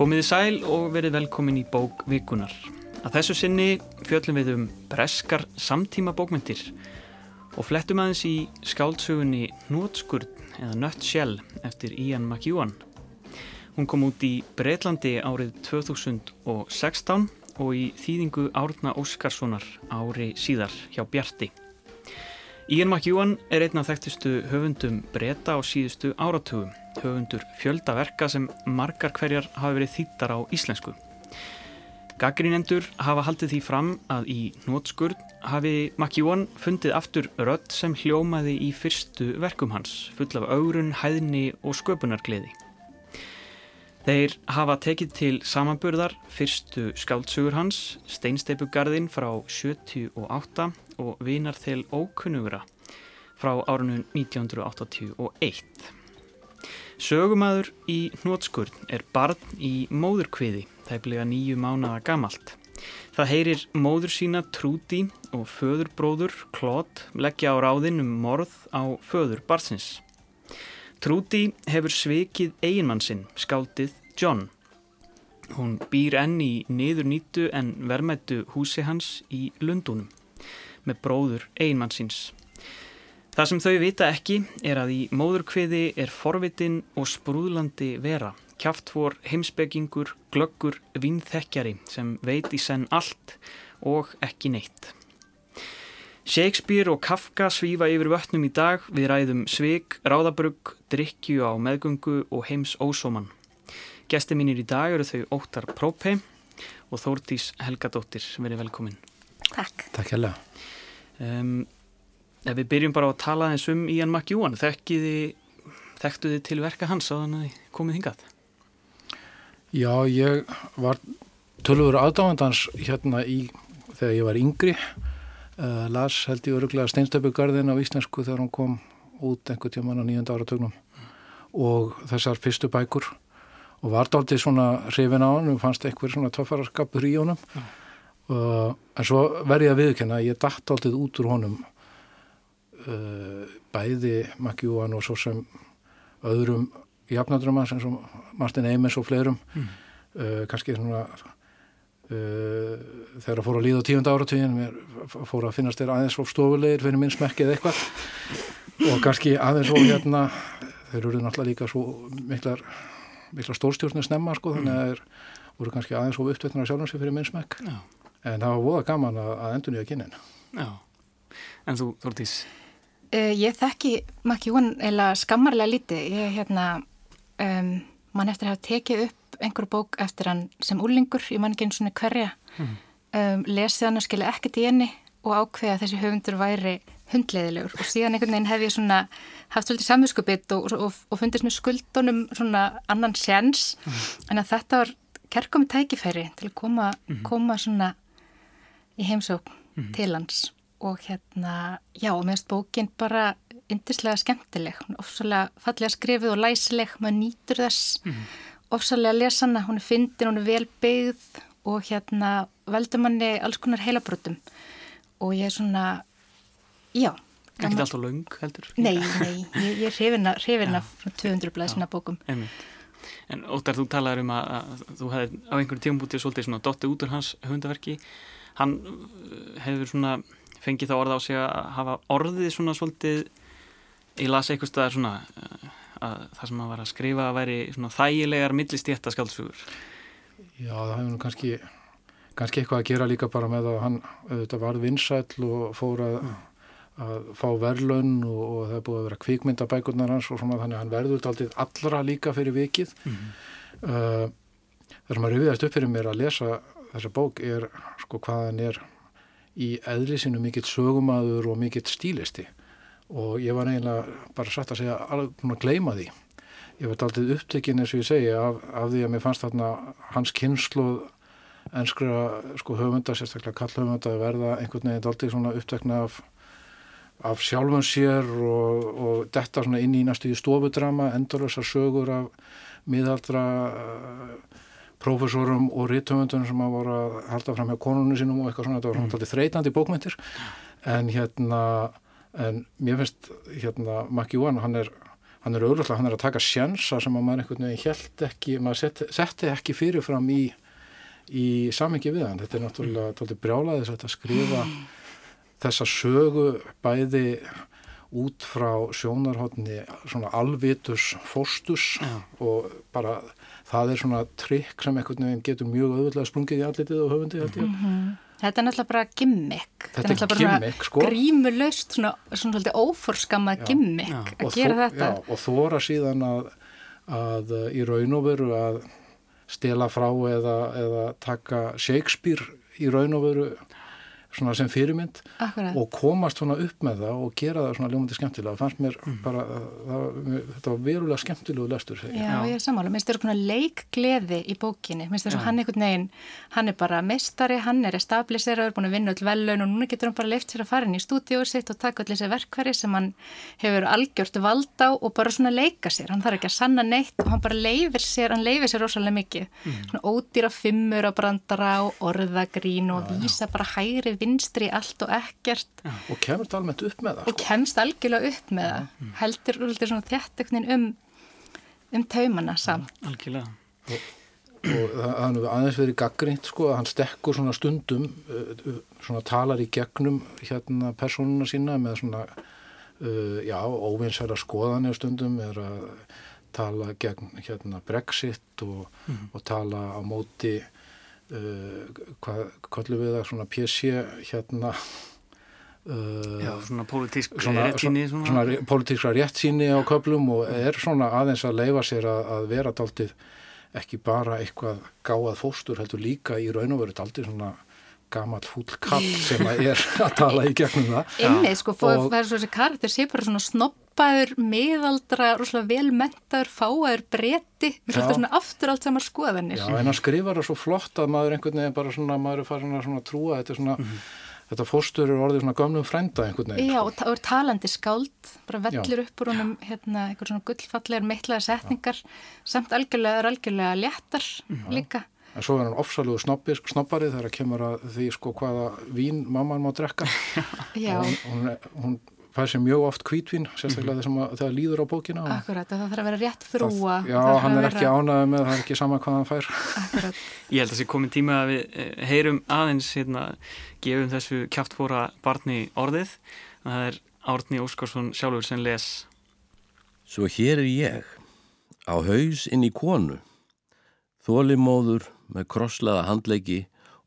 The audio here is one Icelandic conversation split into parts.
Komiði sæl og verið velkomin í bók vikunar. Að þessu sinni fjöllum við um breskar samtíma bókmyndir og flettum aðeins í skáldsögunni Nótskurð eða Nutshell eftir Ian McEwan. Hún kom út í Breitlandi árið 2016 og í þýðingu Árna Óskarssonar ári síðar hjá Bjarti. Ian McEwan er einn af þekktustu höfundum breyta á síðustu áratugum, höfundur fjöldaverka sem margar hverjar hafi verið þýttar á íslensku. Gaggrínendur hafa haldið því fram að í nótskurð hafi McEwan fundið aftur rödd sem hljómaði í fyrstu verkum hans, full af augrun, hæðni og sköpunargleði. Þeir hafa tekið til samanburðar fyrstu skáltsugur hans, Steinsteipugarðin frá 78 og Vinar til ókunnugra frá árunum 1981. Sögumæður í hnótskurn er barn í móðurkviði, það er bliða nýju mánada gamalt. Það heyrir móður sína Trúti og föðurbróður Klót leggja á ráðin um morð á föður barsins. Trúti hefur svikið eiginmann sinn, skáldið John. Hún býr enn í niður nýtu en vermættu húsi hans í Lundunum með bróður eiginmann síns. Það sem þau vita ekki er að í móðurkviði er forvitin og sprúðlandi vera, kjáftvor, heimsbyggingur, glöggur, vínþekkjari sem veit í senn allt og ekki neitt. Shakespeare og Kafka svífa yfir vötnum í dag við ræðum svig, ráðabrugg, drikju á meðgöngu og heims ósóman. Gesti mínir í dag eru þau Óttar Própe og Þórtís Helgadóttir. Verið velkomin. Takk. Takk hella. Um, ef við byrjum bara að tala eins um Ian McEwan, þekktu þið til verka hans á þannig að þið komið hingað? Já, ég var tölur aðdáðandans hérna í, þegar ég var yngri uh, las held ég öruglega Steinstöpugarðin á íslensku þegar hún kom út einhvern tíman á nýjönda áratögnum og þessar fyrstu bækur og var dáltið svona hrifin á hann og fannst einhver svona töffararskapur í honum mm. uh, en svo verði ég að viðkynna ég dætt dáltið út úr honum uh, bæði Makkjúan og svo sem öðrum jafnadröma sem Martin Eimens og fleirum mm. kannski svona Uh, þegar að fóra að líða á tíunda áratugin mér fóra að finnast þér aðeins of stofulegir fyrir minn smekkið eitthvað. Og kannski aðeins og hérna þeir eru náttúrulega líka svo miklar, miklar stórstjórnir snemma sko þannig að þeir voru kannski aðeins of upptöknar að sjálfum sig fyrir minn smekk. Já. en það var voða gaman að, að endur nýja kynnin Já, en þú Þortís? Uh, ég þekki makki hún eða skammarlega líti ég hérna um, mann eftir að hafa tekið upp einhver bók eftir hann sem úlingur, ég man ekki eins og hverja, mm. um, lesið hann og skilja ekkert í henni og ákveða að þessi höfundur væri hundleðilegur og síðan einhvern veginn hef ég svona haft svolítið samvinskupitt og, og, og fundist með skuldunum svona annan séns, mm. en að þetta var kerkomi tækifæri til að koma, mm. koma svona í heimsók til hans. Og hérna, já, og meðast bókin bara yndislega skemmtileg, ofsalega fallega skrifið og læsileg, maður nýtur þess ofsalega lesana, hún er fyndin, hún er vel byggð og hérna veldur manni alls konar heilabrótum og ég er svona, já. Ekki alltaf laung heldur? Nei, nei, ég, ég er hrifina frá 200 blæsina bókum. Einmitt. En Óttar, þú talaður um að, að þú hefði á einhverju tíumbútið svolítið svona dottið út úr hans hundaverki. Hann uh, hefur svona fengið það orða á sig að hafa orðið svona svolítið, ég las eitthvað staðar svona uh, að það sem að var að skrifa væri svona þægilegar millistjétta skáldsögur. Já, það hefur nú kannski kannski eitthvað að gera líka bara með að hann auðvitað var vinsæll og fór að, að fá verlaun og, og það er búið að vera kvikmyndabækurnar hans og svona þannig að hann verður aldrei allra líka fyrir vikið. Mm -hmm. uh, það sem að rifiðast upp fyrir mér að lesa þessa bók er sko hvað hann er í eðri sinu mikill sögumadur og mikill stílisti og ég var eiginlega bara satt að segja alveg búin að gleima því. Ég var aldrei upptekinn eins og ég segi af, af því að mér fannst þarna hans kynsluð enskra sko höfunda, sérstaklega kall höfunda að verða einhvern veginn aldrei svona upptekna af, af sjálfum sér og, og detta svona inn í næstu í stofudrama, endurlösa sögur af miðaldra uh, profesorum og rittöfundunum sem að voru að halda fram hjá konunum sínum og eitthvað svona, þetta var svona mm. þreytandi bókmyndir en hérna en mér finnst hérna Mackie One, hann er hann er auðvitað, hann er að taka sjansa sem að maður einhvern veginn held ekki, maður setti, setti ekki fyrirfram í, í samengi við hann. Þetta er náttúrulega tóltið brjálaðis að skrifa þessa sögu bæði út frá sjónarhóttni svona alvitus fóstus Já. og bara það er svona trikk sem einhvern veginn getur mjög auðvitað sprungið í allitið og höfundi held ég. Þetta er náttúrulega bara gimmick. Þetta er náttúrulega bara gimmick, sko. Grímulaust, svona, svona svolítið óforskammað gimmick Já. að gera þó- þetta. Já, og þóra síðan að, að uh, í raun og veru að stela frá eða, eða taka Shakespeare í raun og veru svona sem fyrirmynd Akkurat. og komast svona upp með það og gera það svona ljómandi skemmtilega. Það fannst mér Mm. bara, það, þetta var verulega skemmtilegu lestur. Já, Já. ég er sammála. Minnst þér svona leikgleði í bókinni. Minnst þér svo hann einhvern veginn, hann er bara mestari, hann er establiseraður, búin að vinna öll velun og núna getur hann bara leift sér að fara inn í stúdíóið sitt og taka öll þessi verkværi sem hann hefur algjört vald á og bara svona leika sér. Hann þarf ekki að sanna neitt og hann bara leifir sér, hann leifir sér rosalega mikið. Svona ódýra fimmur á brandara og orðagrín og vísa bara hægri vinstri allt og ekkert og kemur þetta almennt upp með það. og kemst algjörlega upp með það. Heldur, heldur svona þjættöknin um, um taumana samt. algjörlega. og það hann hefur aðeins verið gaggrínt sko að hann stekkur svona stundum uh, svona talar í gegnum hérna persónuna sína með svona uh, já, óvinsæra skoðanir stundum er að tala gegn hérna Brexit og, og tala á móti uh, hvað kallum við það svona PC hérna uh, Já, svona pólitísk svona, réttíni. svona, svona ré- pólitískra réttsýni á köplum og er svona aðeins að leifa sér að, að vera daldið ekki bara eitthvað gáað fóstur heldur líka í raun og veru daldið svona gamall fúll kall sem að er að tala í gegnum það. Inni, sko, og... Það er svo þessi karakter sé bara svona snoppaður, miðaldra, velmentaður, fáaður, bretti, Já. svona aftur allt saman skoðanir. Já, en hann skrifar það svo flott að maður einhvern veginn bara svona, maður er farin að svona trúa þetta er svona, þetta fóstur er orðið svona gömlum frænda einhvern veginn. Já, sko. og, er talandi skáld, bara vellir upp úr honum hérna, einhver svona gullfallegar meittlaða setningar, samt algjörlega, algjörlega léttar líka. En svo er hann ofsalugu snobbir, snobbari þegar að kemur að því sko hvaða vín mamman má drekka. Hún, hún, hún fær sér mjög oft hvítvín, sérstaklega þessum að það líður á bókina. akkurat, það þarf að vera rétt frúa. Það, já, það hann er ekki vera- ánægð með það er ekki sama hvað hann fær. Akkurat, Ég held að það sé komin tíma að við eh, heyrum aðeins hérna, gefum þessu kjáftfóra barni orðið. Það er Árni Óskarsson sjálfur sem les. Svo hér er ég, á haus inn í konu, þólimóður með krosslaða handleggi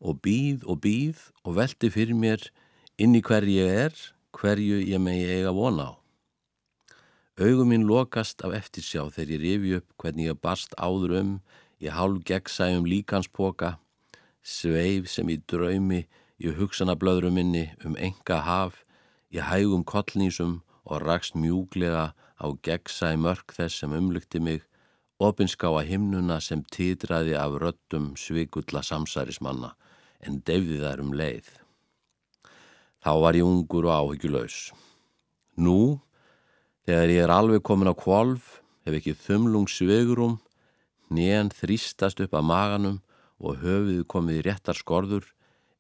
og býð og býð og velti fyrir mér inn í hverju ég er, hverju ég megi eiga vona á. Augum minn lokast af eftirsjá þegar ég rifi upp hvernig ég barst áður um, ég hálf gegnsæjum líkanspoka, sveif sem í draumi í hugsanablöðru minni um enga haf, í hægum kollnísum og rakst mjúglega á gegnsæ mörk þess sem umlykti mig, opinskáa himnuna sem titraði af röddum svikulla samsærismanna en deyfði þær um leið. Þá var ég ungur og áhyggjulaus. Nú, þegar ég er alveg komin á kvolf, hef ekki þumlung sveigurum, nén þrýstast upp að maganum og höfuð komið í réttar skorður,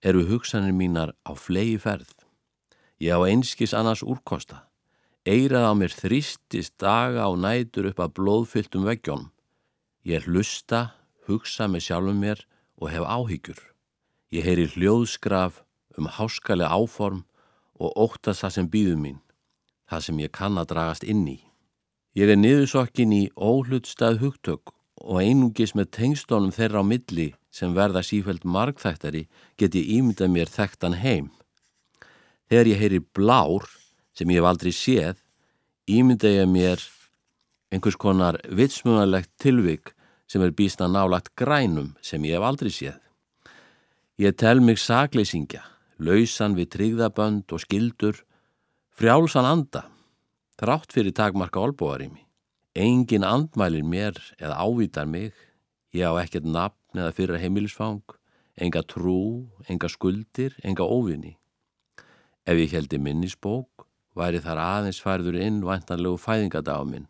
eru hugsanir mínar á flegi ferð. Ég á einskis annars úrkosta. Eirað á mér þrýstist daga og nætur upp að blóðfylltum veggjónum. Ég hlusta, hugsa með sjálfum mér og hef áhyggjur. Ég heyri hljóðskraf um háskalega áform og óttast það sem býður mín, það sem ég kann að dragast inn í. Ég er niðursokkin í óhlutstað hugtök og einungis með tengstónum þeirra á milli sem verða sífælt margþættari get ég ímyndað mér þekktan heim. Þegar ég heyri blár sem ég hef aldrei séð, ímynda ég mér einhvers konar vitsmjöðalegt tilvik sem er býstna nálagt grænum sem ég hef aldrei séð. Ég tel mig sakleysingja, lausan við tryggðabönd og skildur, frjálsan anda, þrátt fyrir takmarka olbúarými. Engin andmælir mér eða ávítar mig, ég á ekkert nafn eða fyrir heimilisfang, enga trú, enga skuldir, enga óvinni. Ef ég heldi minnisbók, væri þar aðeins færður inn væntanlegu fæðingadag minn.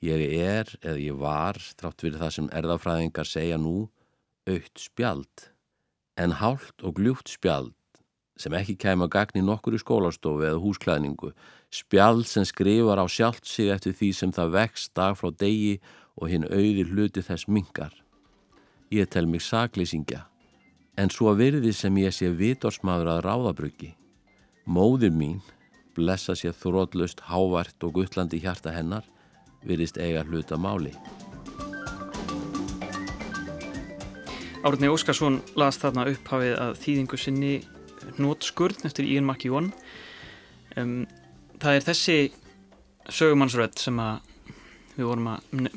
Ég er, eða ég var, trátt fyrir það sem erðafræðingar segja nú, aukt spjald, en hált og gljúft spjald sem ekki kæma gagni nokkur í skólastofu eða húsklæðningu, spjall sem skrifar á sjálft sig eftir því sem það vext dag frá degi og hinn auðir hluti þess mingar. Ég tel mig saklýsingja, en svo virði sem ég sé vitorsmaður að ráðabruggi. Móðir mín, blessa sér þrótlust, hávart og guttlandi hjarta hennar, virðist eiga hluta máli. Árni Óskarsson las þarna upphafið að þýðingu sinni Nótskurð eftir Ian McEwan. Um, það er þessi sögumannsrödd sem við vorum að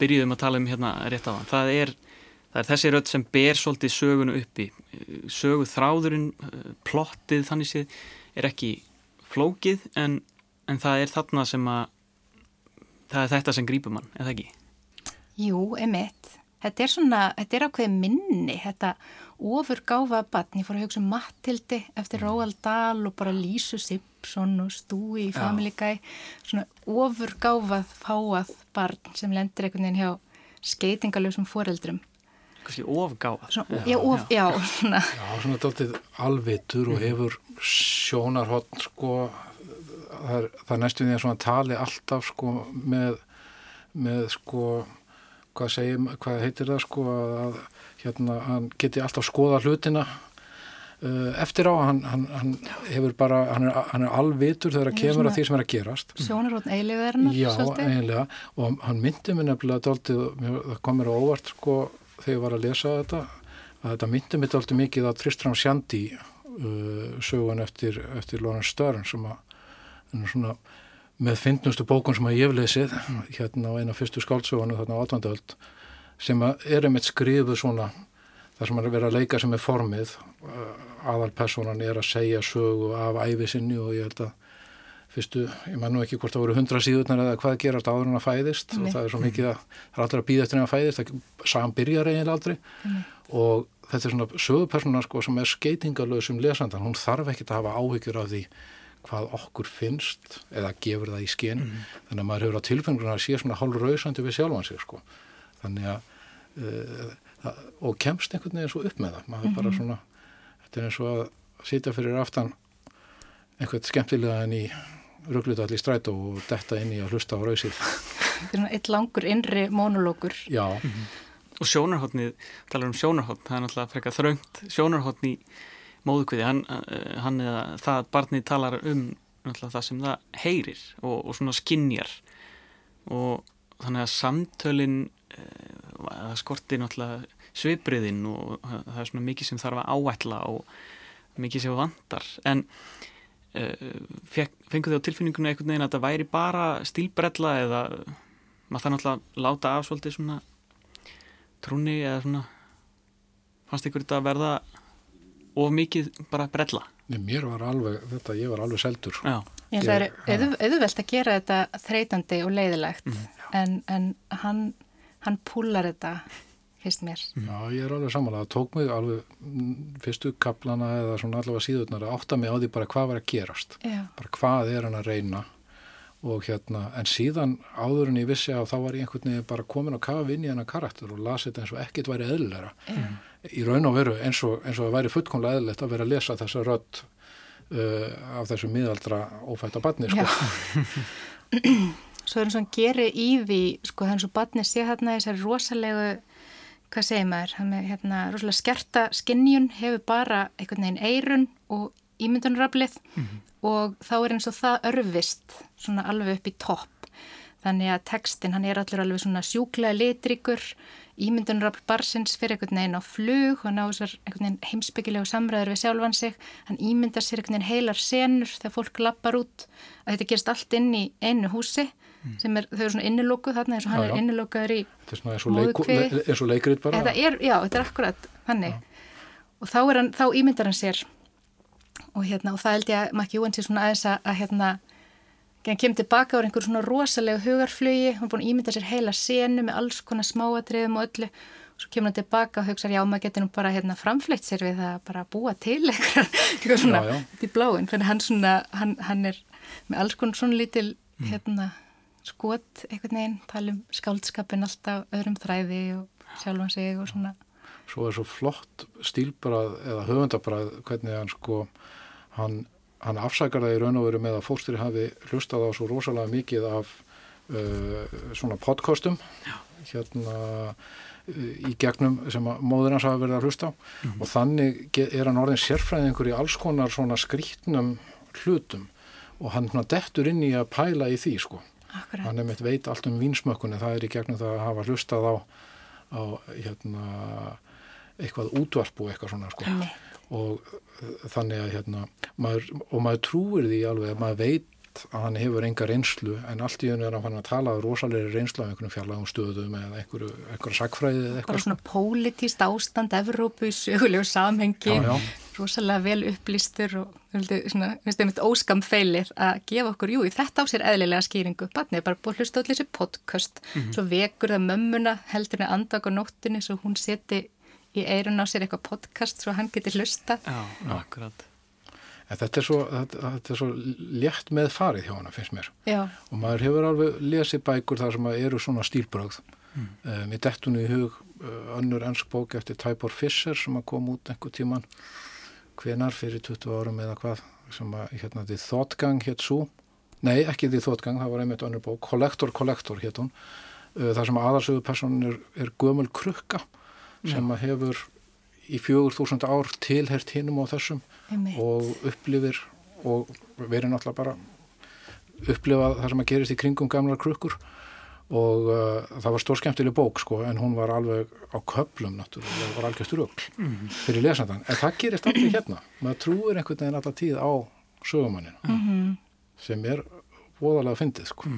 byrjuðum að tala um hérna rétt á það. Það er, það er þessi rödd sem ber svolítið sögunu uppi. Sögu þráðurinn, plottið þannig séð er ekki flókið en, en það er þarna sem að það er þetta sem grýpur mann, er það ekki? Jú, emitt. Þetta er svona, þetta er ákveð minni, þetta ofurgáfa bann, ég fór að hugsa um Mattildi eftir Róald Dahl og bara Lísu Simpson og Stúi í Family Guy, svona ofurgáfað fáað barn sem lendir einhvern veginn hjá skeitingalösum foreldrum. Kanski ofgáfað. Svona, já, of, já, svona. Já, svona dáltið alvitur og hefur sjónarhótt sko, það er, það er næstu því að svona tali alltaf sko með, með sko hvað, segjum, hvað heitir það sko að hérna, hann geti alltaf skoða hlutina. Uh, eftir á hann, hann, hann hefur bara hann er, hann er alvitur þegar það kemur að því sem er að gerast. Sjónarótt eiliverðarnar Já, eiginlega. Og hann myndi mér nefnilega það komir á óvart sko þegar ég var að lesa þetta að þetta myndi mér dáltið mikið að Tristram Shandy uh, sögun eftir, eftir Lawrence Stern sem að svona með fyndnustu bókun sem að ég hef lesið hérna á eina fyrstu skáldsögunu þarna á 18. öld sem er einmitt skrifuð svona þar sem að vera að leika sem er formið aðalpersonan er að segja sögu af æfi sinni og ég held að fyrstu, ég man nú ekki hvort það voru hundra síðurnar eða hvað gerast áður en að fæðist Nei. og það er svo mikið að það er aldrei að býða eftir en að fæðist það saman byrjar eiginlega aldrei Nei. og þetta er svona sögupersona sko sem er skeitingalöð sem lesandan, hún þarf ekki að hafa áhyggjur af því hvað okkur finnst eða gefur það í skinn mm. þannig að maður hefur á tilfengjuna að sé svona hálf rausandi við sjálfan sig sko þannig að uh, og kemst einhvern veginn svo upp með það maður mm bara svona þetta er eins og að sitja fyrir aftan einhvern skemmtilega en í rugglutall í strætó og detta inn í að hlusta á rausið. Þetta er svona eitt langur innri monologur Já. Mm -hmm. Og sjónarhóttnið, talar um sjónarhótt það er náttúrulega frekar þröngt sjónarhóttn í móðukviði, hann, eh, hann eða það barnið talar um það sem það heyrir og, og svona skinnjar og þannig að samtölin það eh, skortir náttúrulega svipriðinn og það er svona mikið sem þarf að áætla og mikið sem vandar en uh, fengur þið á tilfinninguna einhvern veginn að það væri bara stílbrella eða maður það náttúrulega láta af svolítið svona trúni eða svona fannst ykkur þetta að verða og mikið bara brella? Nei, mér var alveg, þetta, ég var alveg seldur. Já, ég það er auðvelt að gera þetta þreytandi og leiðilegt mm. en, en hann hann púlar þetta fyrst mér Já, ég er alveg samanlega, það tók mig alveg mm, fyrstu kaplana eða svona allavega síðurnar að átta mig á því bara hvað var að gerast Já. bara hvað er hann að reyna og hérna, en síðan áður en ég vissi að þá var ég einhvern veginn bara komin að kafa inn í hennar karakter og lasi þetta eins og ekkit væri eðlera mm. í raun og veru eins og, eins og það væri fullkomlega eðlert að vera að lesa þessa rödd uh, af þessu miðaldra ófætta badni sko. Svo er eins og hann gerir í því sko þannig að badni sé hérna þessari rosalegu hvað segir maður, hann er hérna rosalega skerta skinnjun hefur bara einhvern veginn eirun og ímyndunraflið mm -hmm. og þá er eins og það örfist svona alveg upp í topp. Þannig að textin hann er allir alveg svona sjúklega litrikur ímyndunrafl barsins fyrir einhvern veginn á flug og ná þessar heimsbyggilegu samræður við sjálfan sig. Hann ímyndar sér einhvern veginn heilar senur þegar fólk lappar út. Að þetta gerist allt inn í einu húsi. Sem er, þau eru svona innilókuð þarna eins og hann já, já. er innilókuður í móðukvið eins og leikrið bara þetta er, Já, þetta er akkurat þannig já. og þá, hann, þá ímyndar hann sér og, hérna, og það held ég að Maki sé svona aðeins að, hérna, hann kemur tilbaka á einhver svona rosalega hugarflögi, hann er búin að ímynda sér heila senu með alls konar smáadriðum og öllu og svo kemur hann tilbaka og hugsa já maður getur nú bara hérna, framfleytt sér við að bara búa til eitthvað svona já, já. í bláin, þannig hann, svona, hann, hann er með alls konar svona lítil mm. hérna, skot eitthvað neginn, tala um skáldskapin alltaf öðrum þræði og sjálfan sig og svona. Svo er svo flott stílbrað eða höfundabræð hvernig hann sko hann, hann afsakar það í raun og veru með að fóstri hafi hlustað á svo rosalega mikið af uh, svona podcastum hérna uh, í gegnum sem að móður hans hafa verið að hlusta á. Og þannig er hann orðin sérfræðingur í alls konar svona skrítnum hlutum. Og hann svona dettur inn í að pæla í því sko Akkurat. hann er mitt veit allt um vínsmökkunni það er í gegnum það að hafa hlustað á, á hérna, eitthvað útvarp og eitthvað svona sko. Og uh, þannig að hérna, maður, og maður trúir því alveg að maður veit að hann hefur enga reynslu en allt í hennu er að hann að tala rosalegri reynslu af einhverjum fjarlagum stöðum eða einhverju, einhverju sakfræði eða eitthvað sko. svona pólitíst ástand Evrópu í sögulegu samhengi, Já, já. rosalega vel upplýstur og finnst einmitt óskam feilir að gefa okkur, jú, þetta á sér eðlilega skýringu. Barnið er bara búið að hlusta allir þessi podcast, svo vekur það mömmuna heldur henni andak á nóttunni svo hún seti í eirun á sér eitthvað podcast svo hann geti hlusta. Já, akkurat. En þetta er, svo, þetta, þetta er svo létt með farið hjá hana finnst mér. Já, og maður hefur alveg lesið bækur þar sem að eru svona stílbrögð. Mm. um, í dettunni í hug uh, önnur ennsk bók eftir Tybor Fischer sem kom út einhver tíman hvenar fyrir 20 árum eða hvað sem að hérna því Þóttgang hétt svo nei ekki því Þóttgang, það var einmitt önnur bók. Collector Collector hétt hún. Uh, þar sem aðarsögu personin er, er gömul krukka sem að hefur í fjögur þúsund ár tilhert hinum á þessum einmitt. og upplifir og verið náttúrulega bara upplifa það sem að gerist í kringum gamlar krukkur og uh, það var stór skemmtileg bók sko en hún var alveg á köplum náttúrulega, það var algjörst rögl fyrir lesandan, en það gerist aldrei hérna. Maður trúir einhvern veginn alltaf tíð á sögumanninu Mm sem er voðalega fyndið sko.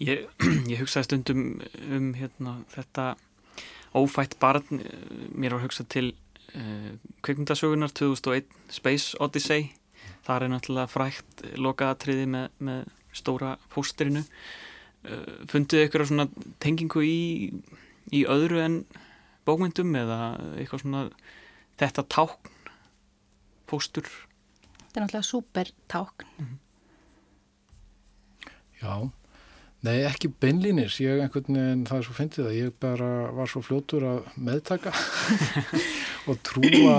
Ég, ég hugsaði stundum um hérna, þetta ófætt barn, eh, mér var hugsað til uh, kveikmyndasögunar 2001 Space Odyssey. Þar er náttúrulega frækt lokaðatriði með, með stóra fóstrinu uh, funduðu ykkur svona tengingu í, í öðru en bókmyndum eða eitthvað svona þetta tákn fóstur Þetta er náttúrulega súper tákn. Já, nei ekki beinlínis, ég einhvern veginn, það er svo fyndið að ég bara var svo fljótur að meðtaka og trúa,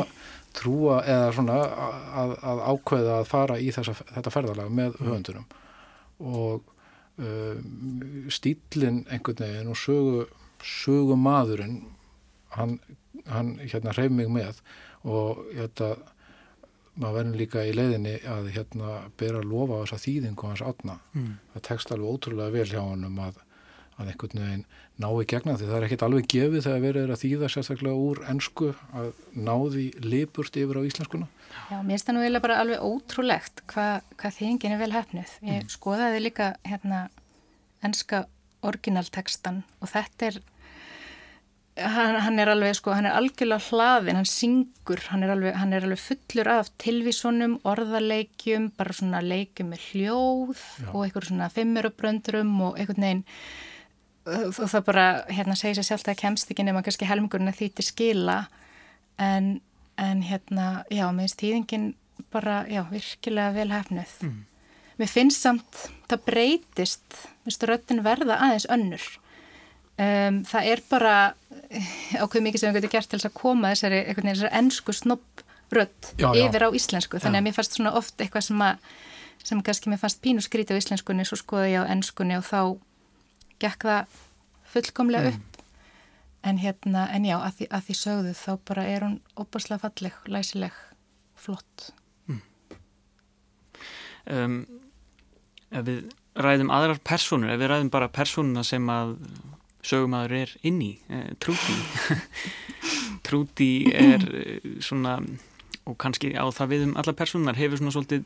trúa eða svona að, að ákveða að fara í þessa, þetta ferðalag með höfundunum. Og um, stílinn einhvern veginn og sögu, sögu maðurinn, hann, hann hérna hreyf mig með og þetta maður verður líka í leiðinni að hérna bera að lofa á þessa þýðingu hans átna. mm. Það tekst alveg ótrúlega vel hjá honum að, að einhvern veginn ná í gegna því það er ekkert alveg gefið þegar verið er að þýða sérstaklega úr ensku að ná því lipurt yfir á íslenskuna. Já, mér finnst það nú eiginlega bara alveg ótrúlegt hvað hva þýðingin er vel hefnuð. Ég skoðaði líka hérna enska orginaltekstan og þetta er hann, hann er alveg sko, hann er algjörlega hlaðin, hann syngur, hann er alveg, hann er alveg fullur af tilvísunum, orðaleikjum, bara svona leikjum með hljóð Já. og einhver svona fimmurubröndrum og einhvern veginn og það bara, hérna, segir sér sjálft að það kemst ekki nema kannski helmingurinn að því til skila en, en hérna, já, með þess tíðingin bara, já, virkilega vel hefnuð. Mér finnst samt, það breytist, minnst röttin verða aðeins önnur. Um, það er bara ákveð mikið sem við getum gert til að koma þessari, ennsku já. yfir á íslensku. Þannig að mér fannst svona oft eitthvað sem að, sem kannski mér fannst pínu skrítið á íslenskunni, svo skoði ég á ennskunni og þá gekk það fullkomlega upp. En hérna, en já, að því, að því sögðu þá bara er hún opaslega falleg, læsileg, flott. um, ef við ræðum aðrar personur, ef við ræðum bara personuna sem að sögumæður er inn í, eh, Trúti Trúti er eh, svona og kannski á það við um alla personar hefur svona svolítið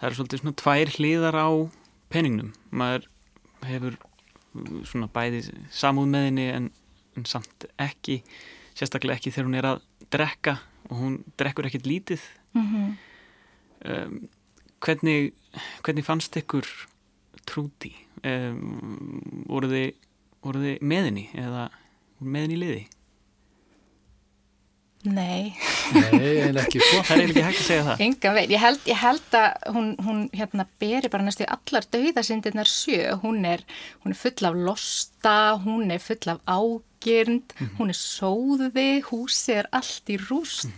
það eru svolítið svona tvær hliðar á peningnum, maður hefur uh, svona bæði samúð með henni en, en samt ekki sérstaklega ekki þegar hún er að drekka og hún drekkur ekkit lítið. Mm um, hvernig, hvernig fannst ykkur trúti um, voru þið voru þið með henni eða voru með henni í liði Nei, Nei, eiginlega ekki sko. það er ekki hægt að segja það enga veginn. Ég held, ég held að hún, hún hérna beri bara næstu í allar dauðasindirnar sjö. Hún er, hún er full af losta, hún er full af ágirnd, hún er sóði, húsi er allt í rúst.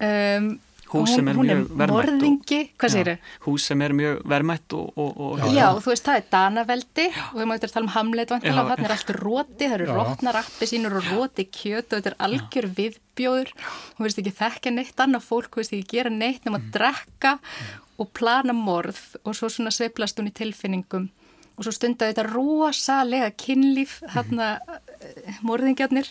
um, hús sem er hún er mjög verðmætt og- morðingi, hvað Já, segir hús sem er mjög verðmætt og, og, og Já, Já, þú veist, það er Danaveldi og við mátum að tala um Hamlet Já. og þannig er allt róti, það eru Já. rótnar appi sínur og róti kjöt og þetta er algjör viðbjóður. Hún veist ekki þekka neitt annað fólk, hún veist ekki gera neitt nema að drekka og plana morð og svo svona sveiflast hún í tilfinningum. Og svo stundaði þetta rosalega kynlíf þarna mm. morðingjarnir.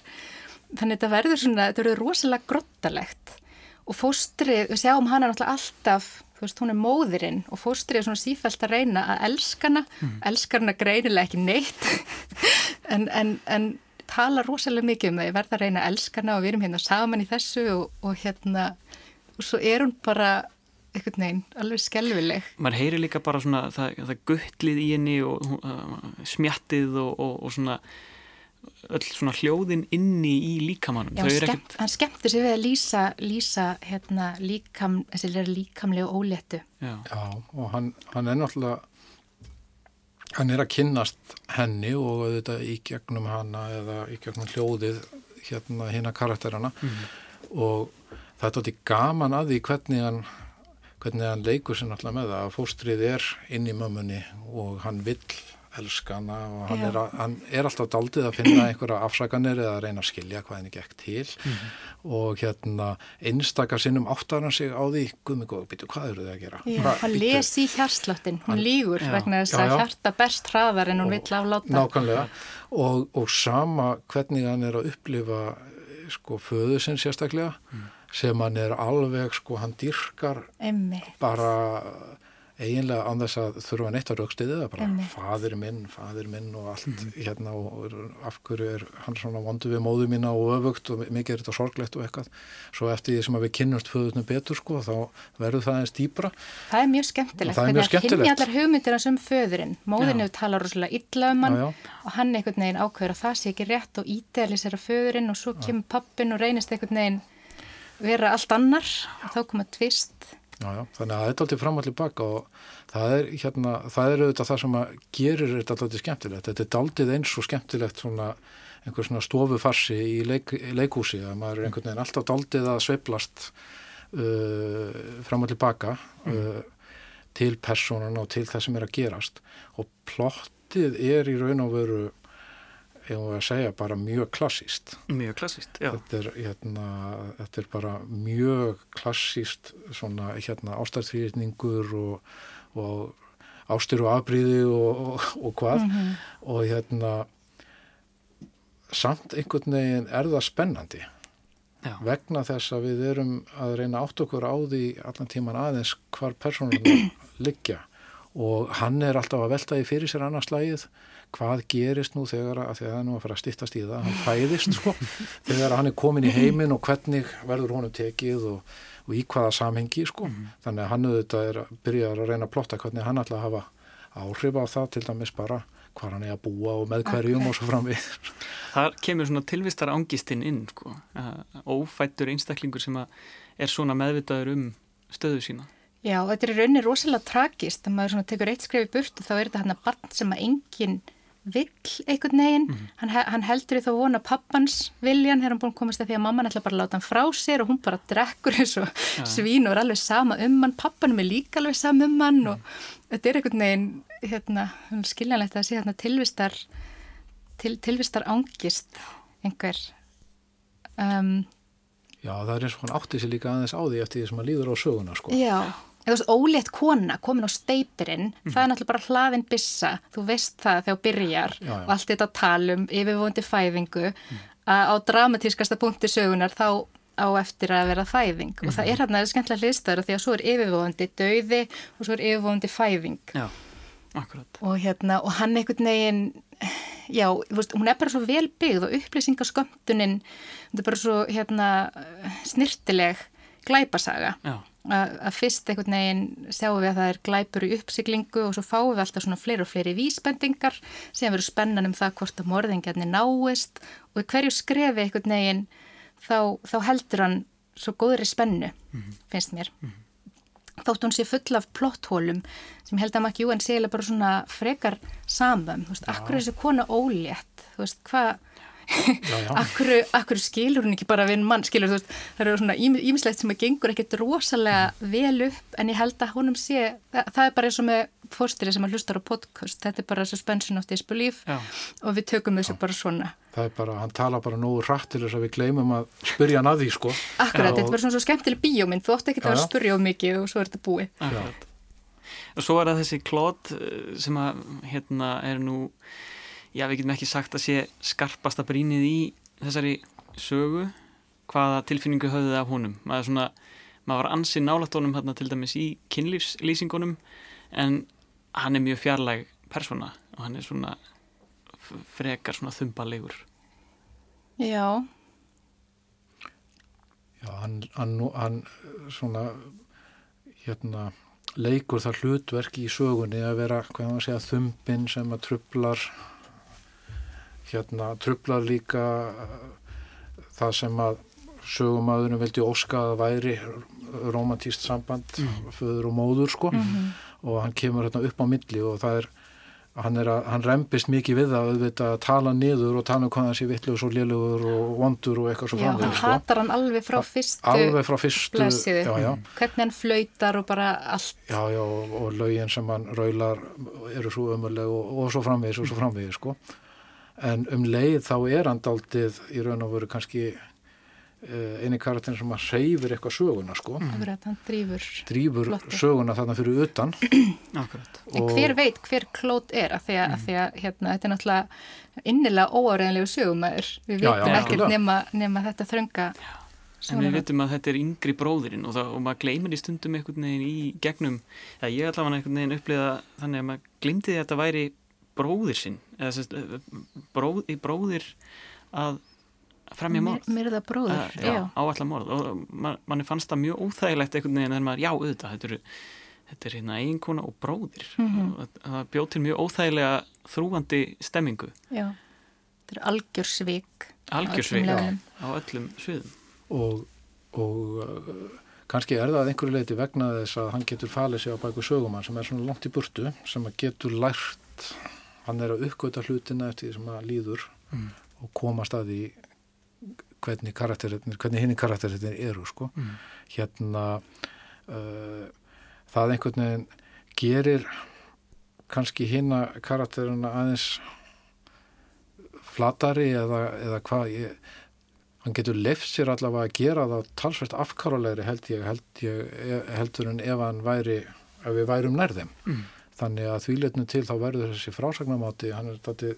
Þannig þetta verður svona, þetta verður rosalega grottalegt og fóstrið, við sjáum hana náttúrulega alltaf þú veist, hún er móðirinn og fóstrið er svona sífælt að reyna að elskana mm. elskana greinilega ekki neitt. En, en, en tala rosalega mikið um það, ég verða að reyna að elskana og við erum hérna saman í þessu og, og hérna, og svo er hún bara einhvern veginn, alveg skelvileg maður heyri líka bara svona það, það guttlið í henni og uh, smjattið og, og, og svona öll svona hljóðin inni í líkamannum Já, þau eru skemmt, ekkert hann skemmti sig við að lýsa, lýsa hérna, líkam, þessi líkamlegu óléttu. Já, Já, og hann, hann er náttúrulega hann er að kynnast henni og auðvitað í gegnum hana eða í gegnum hljóðið hérna hérna karakterana. Og það er tótti gaman að því hvernig hann hvernig hann leikur sér náttúrulega með það. Að fóstrið er inn í mömmunni og hann vill elskana og hann er, að, hann er alltaf daldið að finna einhverja afsakanir eða að reyna að skilja hvað henni gekk til og hérna einstakar sinnum áttar hann sig á því guðmi góð, býtu, hvað eru þið að gera? Já, Hvað- hann bíddu?" les í hjarsláttin, hún lígur Já. vegna þess að hjarta best hraðar en hún vill afláta. Nákvæmlega og, og sama hvernig hann er að upplifa sko föðu sinn sérstaklega sem hann er alveg sko hann dyrkar Emmi, bara eiginlega án þess að þurfa neitt að raukstiði það bara Einmitt. fadir minn, fadir minn og allt hérna og, af hverju er hann svona vondu við móðu mína og öfugt og mikið er þetta sorglegt og eitthvað svo eftir því sem að við kynnumst föðunum betur sko þá verður það eins dýpra það er mjög skemmtilegt. Það er mjög hvernig hann kynni skemmtilegt. allar hugmyndir hans um föðurinn. Móðin Já. hefur talað rosalega illa um hann Já, já. og hann einhvern veginn ákveður að það sé ekki rétt og ídealisera föðurinn og svo kemur pappin og reynist einhvern veginn vera allt annar og þá koma tvist. Já, já, þannig að þetta er alltaf fram allir baka og það er hérna, það er auðvitað það sem að gerir þetta alltaf skemmtilegt. Þetta er daldið eins og skemmtilegt svona einhver svona stofufarsi í, leik, í leikhúsi að maður er einhvern veginn alltaf daldið að sveiflast uh, fram allir baka uh, til personan og til það sem er að gerast. Og plottið er í raun og veru ef við að segja bara mjög klassíst mjög klassist já. þetta er, hérna, þetta er bara mjög klassíst svona hérna ástarþrýrningur og, og ástur og afbríði og, og, og hvað. Og hérna samt einhvern veginn er það spennandi. Já. vegna þess að við erum að reyna átt okkur á því allan tíman aðeins hvar personum liggja og hann er alltaf að velta því fyrir sér annars lagið hvað gerist nú þegar að þegar það er nú að fara að stýttast í það, hann fæðist sko, þegar hann er komin í heiminn og hvernig verður honum tekið og, og í hvaða samhengi sko, þannig að hann auðvitað er að byrja að reyna að plotta hvernig hann að hafa áhrif á það til dæmis bara hvað hann er að búa og með hverjum og svo framvið. þar kemur svona tilvistar ángistinn inn sko. ófættur einstaklingur sem er svona meðvitaður um stöðu sína Já, þetta er í rauninni rosalega tragist að maður tekur eitt skref í burt og þá er þetta hann að barn sem að enginn vill einhvern veginn, hann, he- hann heldur í þá vona pappans viljan, þegar hann búin að komast að því að mamman ætla bara að láta hann frá sér og hún bara drekkur eins og svín og er alveg sama um hann, pappanum er líka alveg sama um hann og þetta er einhvern veginn hérna, skiljanlegt að sé hérna tilvistar til, tilvistar ángist einhver. Um, Já, það er eins og hann átti sér líka aðeins á því eftir því sem hann líður á söguna sko. Já, veist, ólétt kona komin á steipirinn, það er náttúrulega bara hlaðin bissa, þú veist það þegar byrjar Já, já. og allt þetta talum yfirvóndi fæðingu. Að á dramatískasta punkti sögunar þá á eftir að vera fæðing. Og það er hérna skemmtilega hliðstæður því að svo er yfirvóndi döiði og svo er yfirvóndi fæðing. Já, og hérna, og hann einhvern veginn já, veist, hún er bara svo vel byggð og upplýsingaskömmtunin þetta er bara svo, hérna snirtileg glæpasaga. Já, að fyrst einhvern veginn sjáum við að það er glæpur í uppsiglingu og svo fáum við alltaf svona fleiri og fleiri vísbendingar sem verður spennan um það hvort að morðingjarnir náist og í hverju skrefi einhvern veginn þá, þá heldur hann svo góðri spennu, finnst mér. Þótt hún sé full af plotthólum sem held að makki jú en segja bara svona frekar samum, þú veist, akkur þessi kona ólétt, þú veist, hvað akkur, akkur skilur hún ekki bara við mann, skilur þú veist, það eru svona ímislegt sem að gengur ekkert rosalega vel upp en ég held að honum sé, það, það er bara eins og með fórstýri sem að hlustar á podcast, þetta er bara suspension of disbelief Já. og við tökum þessu Já. bara svona. Það er bara, hann tala bara nógu rætt til þess að við gleymum að spyrja hann að því sko. Akkurat, Já, þetta er bara svona svo skemmtileg bíómynd, þú ótt ekki að spyrja um mikið og svo er þetta búið. Akkurat. Og svo er það þessi klót eh, sem að hérna er nú já við getum ekki sagt að sé skarpasta brínið í þessari sögu hvaða tilfinningu höfðið af honum. Maður, svona, maður var ansið nálat honum hérna, til dæmis í kynlífslýsingunum en hann er mjög fjarlæg persóna og hann er svona frekar svona þumbalegur. Já. Já, hann, hann, hann svona hérna leikur það hlutverk í sögunni að vera, hvað maður segja, þumbin sem að trublar hérna trublar líka uh, það sem að sögumadurinn veldi óska að væri romantíst samband mm. föður og móður sko mm -hmm. og hann kemur hérna upp á milli og það er hann, er að, hann rempist mikið við að auðvitað tala niður og tala um hvað hann sé vittlegur og lélugur og vondur og eitthvað svo Já, hann sko. hatar hann alveg frá fyrstu alveg frá fyrstu já, já. hvernig hann flautar og bara allt Já, já, og, og lögin sem hann raular eru svo ömuleg og, og svo framvegis og svo framvegis sko en um leið þá er hann daldið í raun og veru kannski eh, eini karakterin sem að reyfir eitthvað söguna sko. Mm. drýfur, drýfur söguna þarna fyrir utan. En hver veit hver klót er að því að, mm. að, því að hérna, þetta er náttúrulega innilega óáreðanlegu sögumæður við veitum ekkert nema, nema þetta þrönga En við veitum að þetta er yngri bróðurinn og, það, og maður gleymir í stundum einhvern veginn í gegnum, það ég allavega einhvern veginn uppliða þannig að maður glemdi því að þetta væri bróðir sinn eða sérst, bróð, bróðir að fremja morð. mér er það bróður að, já, á allar morð. Og man, manni fannst það mjög óþægilegt einhvern veginn þegar maður, já auðvitað þetta, eru, þetta er hérna eiginkona og bróðir. Mm -hmm. og það bjóð til mjög óþægilega þrúandi stemmingu. Já, þetta er algjörsvík algjörsvík á, á öllum sviðum. Og, og uh, kannski er það einhverju leiti vegna þess að hann getur falið sig á bæku sögumann sem er svona langt í burtu sem getur lært hann er að uppgöta hlutina eftir því sem að líður mm. og komast að því hvernig karakterinir, hvernig hinn karakterinir eru sko. Mm. Hérna uh, það einhvern veginn gerir kannski hinn að karakterina aðeins flatari eða, eða hvað ég, hann getur lefst sér allavega að gera það talsvægt afkáralegri held ég, held ég heldur en ef hann væri, ef við værum nærðum. Mm þannig að þvíleitinu til þá verður þessi frásagnamáti, hann er þetta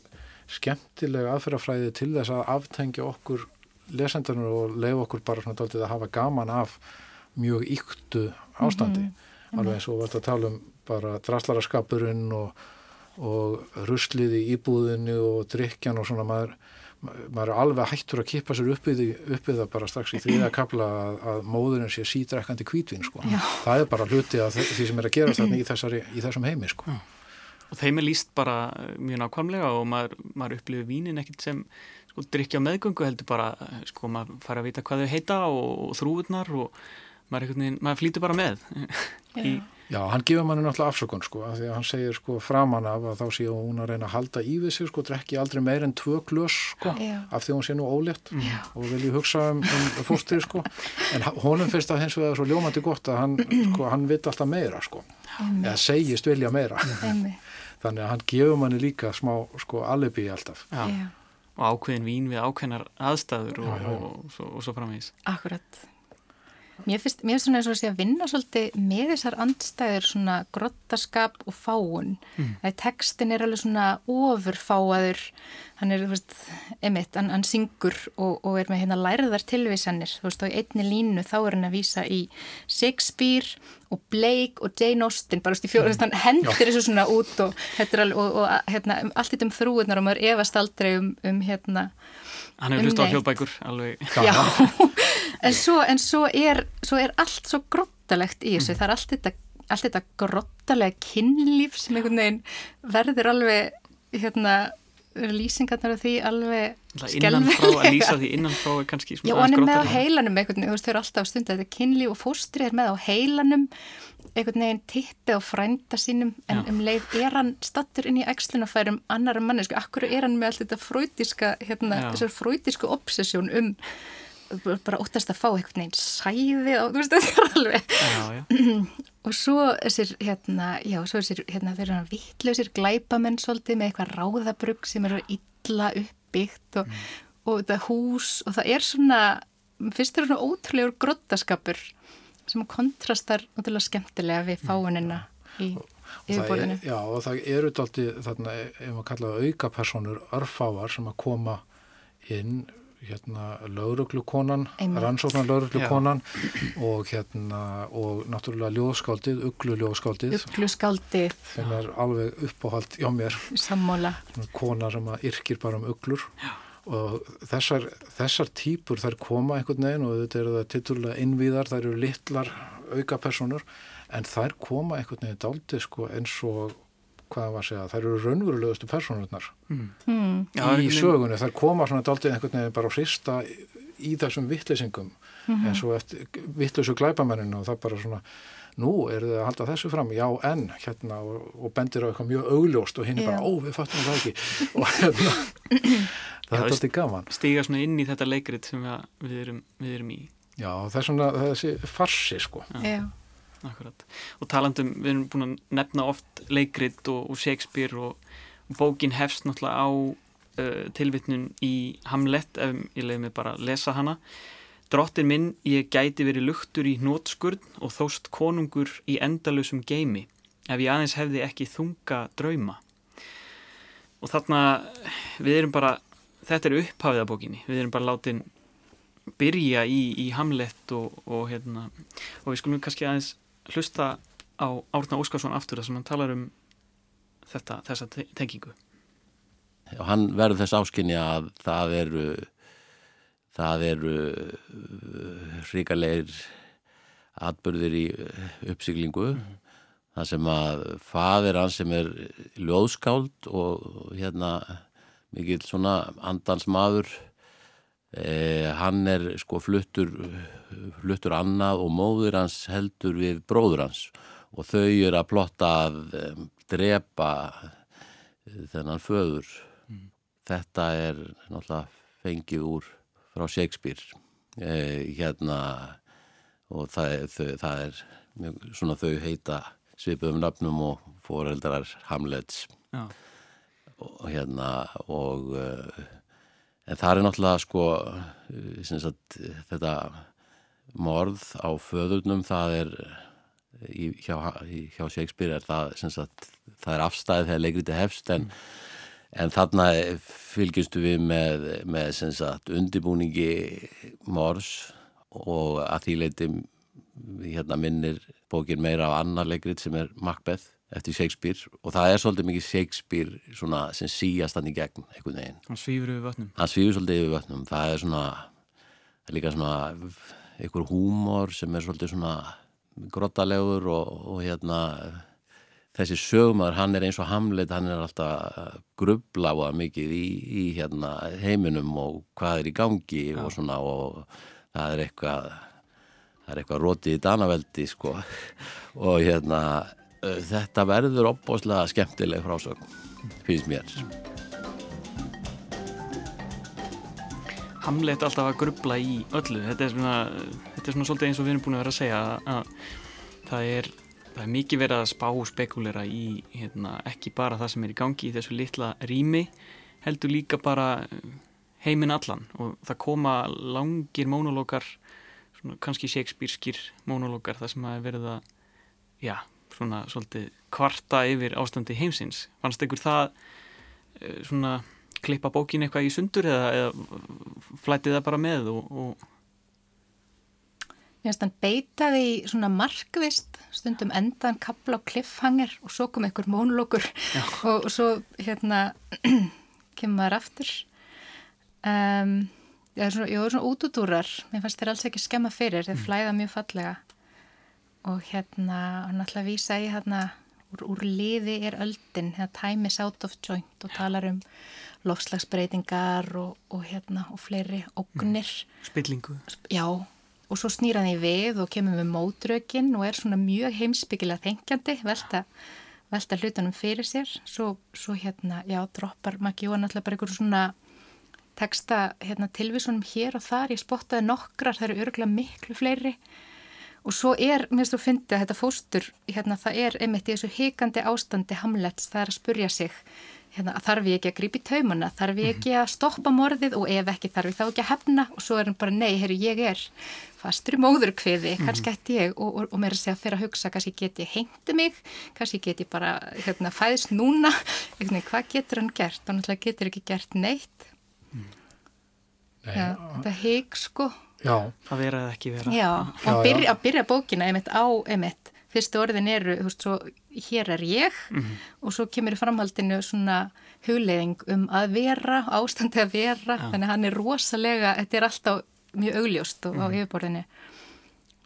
skemmtilega aðferðafræði til þess að aftengja okkur lesendarnir og leiða okkur bara svona dálítið að hafa gaman af mjög yktu ástandi mm -hmm. alveg eins og við ætlum að tala um bara draslaraskapurinn og, og ruslið í íbúðinu og drikjan og svona maður maður er alveg hættur að kippa sér uppið, uppið það bara strax í þriða kapla að, að móðurinn sé sídrekkandi kvítvin sko. það er bara hluti af því sem er að gera þarna í, þessari, í þessum heimi sko. og þeim er líst bara mjög nákvæmlega og maður, maður upplifir vínin ekkert sem sko, drikja meðgöngu heldur bara sko, maður fara að vita hvað þau heita og, og þrúurnar og maður, maður flýtur bara með í Já, hann gefur manni náttúrulega afsökun sko, af því að hann segir sko framan af að þá sé hún að reyna að halda í við sig sko, drekki aldrei meir en tvö glös sko, Já. af því hún sé nú ólétt Já. og vilji hugsa um, um fóstir sko, en honum finnst það hins vegar svo ljómandi gott að hann, sko, hann vitt alltaf meira sko, eða segist vilja meira, þannig að hann gefur manni líka smá sko alibi alltaf. Já. Og ákveðin vín við ákveðinar aðstæður og, og, og, og svo, svo framvegis. Akkurat. Mér finnst, mér finnst svona eins og að vinna svolítið með þessar andstæður svona grottaskap og fáun. Mm. Það er textin er alveg svona ofurfáaður, hann er, þú veist, emitt, hann, hann syngur og, og er með hérna læriðar tilvísanir. Þú veist, á einni línu þá er hann að vísa í Shakespeare og Blake og Jane Austen, bara, þú veist, í fjóru, mm. hann hendur þessu svona út og, alveg, og, og hérna, allt þetta um þrúurnar og maður efast aldrei um, um hérna, Hann hefur hlust á hljóðbækur alveg. Já, en, svo, en svo, er, svo er allt svo grottalegt í þessu. Mm. Það er allt þetta, allt þetta grottalega kynlíf sem einhvern veginn verður alveg, hérna, lýsingarnar af því alveg skellvelega. Að lýsa því innanfrá er kannski svona aðeins grottalegt. Já, og hann er með á heilanum einhvern veginn, þau eru alltaf stundið, þetta kynlíf og fóstri er með á heilanum einhvern veginn tippi á frænda sínum en Já. um leið er hann stattur inn í æxlunafærum annar mannesku, akkur er hann með allt þetta fröytíska, hérna, Já. þessar fröytísku obsessjón um bara óttast að fá einhvern veginn sæði og þú veist þetta er alveg Já, já. og svo þessir hérna, já, svo þessir hérna þeir eru hann vittlausir glæpamenn svolítið með eitthvað ráðabrugg sem eru illa uppbyggt og, og þetta hús og það er svona fyrst er svona ótrúlegur grottaskapur sem kontrastar ótrúlega skemmtilega við fáunina í Og það yfirborðinu. er, já, og það eru dálítið þarna, ef maður kallaði auka personur, örfáar sem að koma inn hérna lauruglukonan, rannsóknar lauruglukonan og hérna og náttúrulega ljóðskáldið, uglu ljóðskáldið Uglu skáldi sem er alveg uppáhald hjá mér, sammála. kona sem að yrkir bara um uglur. Og þessar, þessar típur þær koma einhvern veginn og þetta eru það titulega innvíðar, þær eru litlar auka personur en þær koma einhvern veginn dálítið sko eins og hvað var að segja, þær eru raunverulegustu personurnar Mm. Já, það er í sögunni, þær koma svona dálítið einhvern veginn bara að hrista í þessum vitleysingum Mhm. eins og eftir vitleysu glæpamenninu og það bara svona nú eru þið að halda þessu fram, já en hérna og, og bendir á eitthvað mjög augljóst og hinn er Já. bara, ó við fattum það ekki og hérna það Já, er dálítið gaman Stíga svona inn í þetta leikrit sem við, við, erum, við erum í. já, það er svona þessi farsi sko Já. Akkurat. Og talandum, við erum búin að nefna oft leikrit og, og Shakespeare og, bókin hefst náttúrulega á uh, tilvitnun í Hamlet ef ég leiði mig bara að lesa hana. Drottin minn, ég gæti verið luktur í nótskurn og þóst konungur í endalösum geimi ef ég aðeins hefði ekki þunga drauma. Og þarna, við erum bara, þetta er upphafið af bókinni, við erum bara látin byrja í, í Hamlet og, og hérna, og við skulum kannski aðeins hlusta á Árna Óskarsson aftur þar sem hann talar um þetta, þessa te- tengingu. og hann verður þess áskinni að það eru það eru hrikalegir atbyrðir í uh, uppsiglingu það sem að faðir hans sem er ljóðskáld og hérna mikill svona andans maður eh, hann er sko fluttur fluttur annað og móður hans heldur við bróður hans. Og þau eru að plotta að um, drepa eh, þennan föður. Þetta er náttúrulega fengið úr frá Shakespeare. Eh, hérna og það er, þau, það er mjög, svona þau heita svipuðum nafnum og foreldrar Hamlets. Já, og hérna og uh, en það er náttúrulega sko sem sagt, þetta morð á föðurnum það er í, hjá, hjá Shakespeare er það sagt, það er afstæðið þegar leikriti hefst en, en þarna fylgjustu við með, með sagt, undibúningi morðs og að því leiti hérna minnir bókin meira á annar leikrit sem er Macbeth eftir Shakespeare og það er svolítið mikið Shakespeare svona sem síast hann í gegn einhvern veginn. hann svífur við vötnum. Hann svífur svolítið yfir vötnum. Það er svona, það er líka svona einhver húmor sem er svolítið svona grottalegur og, og hérna þessi sögumar, hann er eins og Hamlet, hann er alltaf það mikið í, í hérna heiminum og hvað er í gangi og svona og það er eitthvað það er eitthvað rótið í danaveldi sko og hérna þetta verður opbóðslega skemmtileg frásögn, finnst mér Hamlet alltaf að grubla í öllu. Þetta er svona, þetta er svona svolítið eins og við erum búin að vera að segja að, að það, er, það er mikið verið að spá og spekulera í hérna, ekki bara það sem er í gangi í þessu litla rými, heldur líka bara heiminn allan og það koma langir mónolókar, kannski Shakespeareskir mónolókar þar sem að er verið að, já, svona svolítið kvarta yfir ástandi heimsins. Fannst ykkur það eh, svona klippa bókin eitthvað í sundur eða, eða flætið það bara með og, og Mér finnst hann beitaði í svona markvist, stundum endan kapla á cliffhanger og svo kom einhver mónulókur og, svo hérna kemur maður aftur. Um, já, svona, já, svona útúdúrar, mér fannst þér alls ekki skemma fyrir, þeir flæða mjög fallega og hérna, hann að vísa í hérna, úr, úr liði er öldin, hérna time is out of joint og talar um lofslagsbreytingar og, og hérna, og fleiri ógnir. spillingu. Já, og svo snýra því við og kemur við mótrökin og er svona mjög heimsbyggilega þengjandi, velta, velta hlutunum fyrir sér. Svo, svo hérna, já, droppar Maggi og náttúrulega bara einhverju svona teksta hérna, tilvísunum hér og þar. Ég spottaði nokkrar, það eru örgulega miklu fleiri og svo er, minnst þú fyndið að þetta fóstur, hérna, það er einmitt í þessu hikandi ástandi hamlets, það er að spurja sig hérna, þarf ég ekki að grípi taumana, þarf ég ekki að stoppa morðið og ef ekki þarf ég þá ekki að hefna? Og svo er hann bara nei, herru ég er fastur í móðurkviði, -hmm. kannski ætti ég og, og, og mér er að segja fyrir að hugsa kannski get ég hengti mig, kannski get ég bara hérna, fæðist núna, eitthvað, hvað getur hann gert, hann getur ekki gert neitt. Mm. Nei, sko Já. að vera eða ekki vera Já, að byrja, að byrja bókina einmitt á einmitt fyrstu orðin eru, þú veist, svo hér er ég mm -hmm. og svo kemur framhaldinu svona hugleðing um að vera, ástandi að vera ja. þannig að hann er rosalega, þetta er alltaf mjög augljóst og mm -hmm. á mhm. yfirborðinu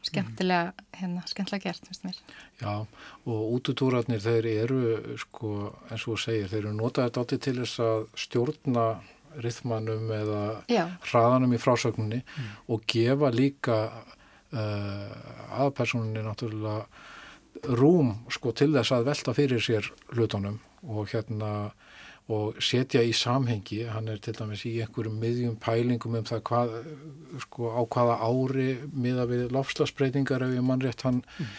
skemmtilega hérna, skemmtilega gert, finnst mér Já, og útutúrarnir þeir eru sko, eins og þú segir, þeir eru notaðið átti til þess að stjórna rithmanum eða Já. hraðanum í frásögninni mm. og gefa líka uh, aðpersoninni náttúrulega rúm sko til þess að velta fyrir sér hlutunum og hérna og setja í samhengi, hann er til dæmis í einhverjum miðjum pælingum um það hvað, sko, á hvaða ári miða við lofslagsbreytingar ef ég mann rétt hann, mm.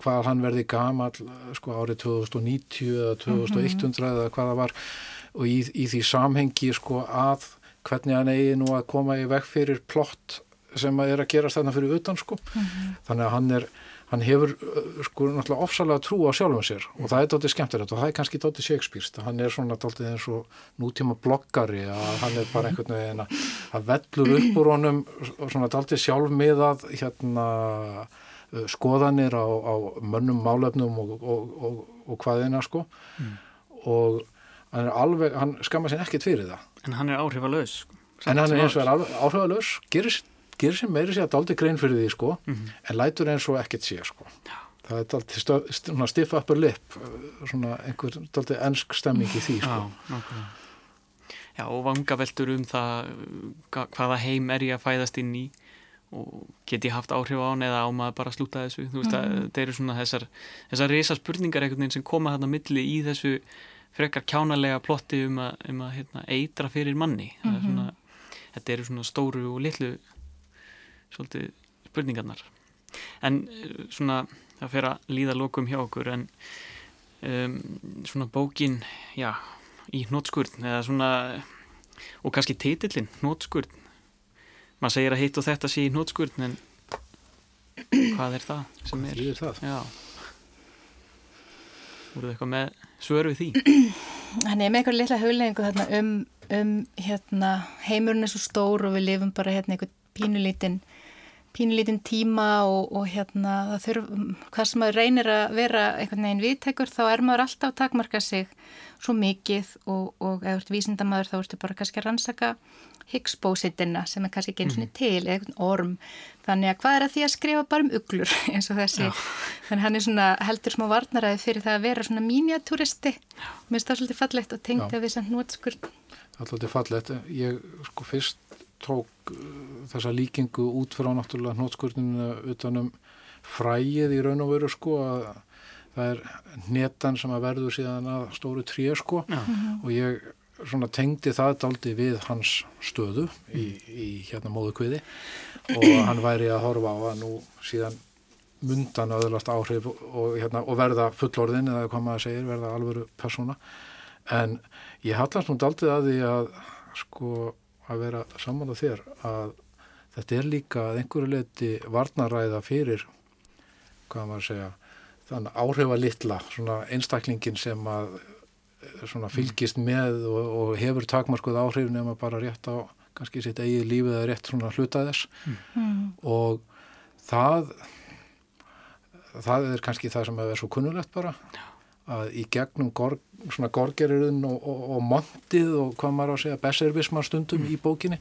hvað hann verði gamal, sko, árið 2090 eða 2100 mm -hmm. eða hvaða var og í, í því samhengi, sko, að hvernig hann eigi nú að koma í veg fyrir plott sem að er að gerast þarna fyrir utan, sko, mm -hmm. þannig að hann er hann hefur sko náttúrulega ofsalega trú á sjálfum sér og það er dóttið skemmtilegt og það er kannski dóttið Shakespeare hann er svona dóttið eins og nútíma bloggari að hann er bara einhvern veginn að vellur upp úr honum svona dóttið sjálfmiðað hérna skoðanir á, á mönnum málefnum og, og, og, og hvaðina sko mm. og hann alveg, hann skamma sér ekkert fyrir það. En hann er áhrifalös sko. En hann er eins og er áhrifalös gerist gerir sem meiri sé að daldi grein fyrir því sko mm -hmm. en lætur eins og ekkert sé sko. Það er daldi stiff upper lip svona einhver daldi ennsk stemming í því sko. Já, Já og vangaveltur um það hvaða heim er ég að fæðast inn í og get ég haft áhrif á hann eða á maður bara að slúta þessu? Þú veist mm -hmm. að þetta eru svona þessar þessar reysa spurningar einhvern veginn sem koma þarna milli í þessu frekar kjánalega plotti um að, um að heitna, eitra fyrir manni mm -hmm. svona, þetta eru svona stóru og litlu svolítið spurningarnar en eh, svona það fer að líða lokum hjá okkur en um, svona bókin já, í nótskurð eða svona og kannski teitillin, nótskurð maður segir að hitt og þetta sé í nótskurð en hvað er það sem er? Hvað er það? Já voruð eitthvað með svör við því? Hann er með eitthvað litla þarna um, um hérna, heimurinn er svo stór og við lifum bara hérna eitthvað pínulítinn pínlítinn tíma og, og hérna það þurf, hvað sem maður reynir að vera einhvern veginn viðtekur þá er maður alltaf að takmarka sig svo mikið og, og ef þú ert vísindamæður þá ertu bara kannski að rannsaka Higgs-bósitina sem er kannski ekki eins og niður til eða einhvern orm, þannig að hvað er að því að skrifa bara um uglur eins og þessi? Já. þannig hann er svona heldur smá varnaræði fyrir það að vera svona mínjatúristi mér finnst það svolítið fallegt og tengt af þess að nótskurð Alltaf fallegt, ég sko fyrst tók uh, þessa líkingu út frá náttúrulega hnótskurninu utanum fræið í raun og veru sko að það er netan sem að verður síðan að stóru tré sko. Já. og ég svona tengdi það daldi við hans stöðu í, í hérna móðukviði og hann væri að horfa á að nú síðan mundan öðurlast áhrif og, hérna, og verða fullorðin eða hvað maður segir, verða alvöru persóna. En ég hallast nú daldið að því að sko að vera saman á þér að þetta er líka að einhverju leiti varnaræða fyrir hvað maður segja þannig áhrifa litla svona einstaklingin sem að eh, svona fylgist með og, og hefur takmarkuð áhrif nema bara rétt á kannski sitt eigið lífið eða rétt svona hluta þess. Mm. og það það er kannski það sem að vera svo kunnulegt bara að í gegnum gorg, svona gorgeririnn og, og, og montið og hvað maður á að segja besservismar stundum mm. í bókinni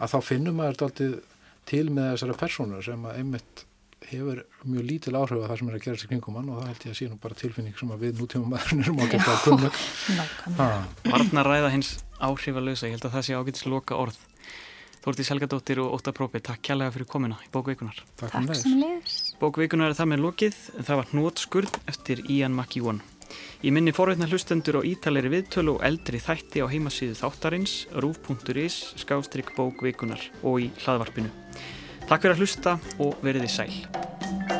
að þá finnum maður þetta alltaf til með þessara personur sem að einmitt hefur mjög lítil áhrif að það sem er að gera sér kringum hann og það held ég að sé nú bara tilfinning sem að við nútíma maðurinn erum ágætt að kunna Varna ræða hins áhrifalösa ég held að það sé ágætt að loka orð Þórtís Helgadóttir og Óta Prófi, takk kjærlega fyrir komuna í bókveikunar. Takk, Takk sem leiðis. Bókveikunar er það með lokið, en það var hnótskurð eftir Ian McEwan. Ég minni forveitna hlustendur á ítalegri viðtölu og eldri þætti á heimasíðu þáttarins rúf.is skástrygg bókveikunar og í hlaðvarpinu. Takk fyrir að hlusta og veriði sæl.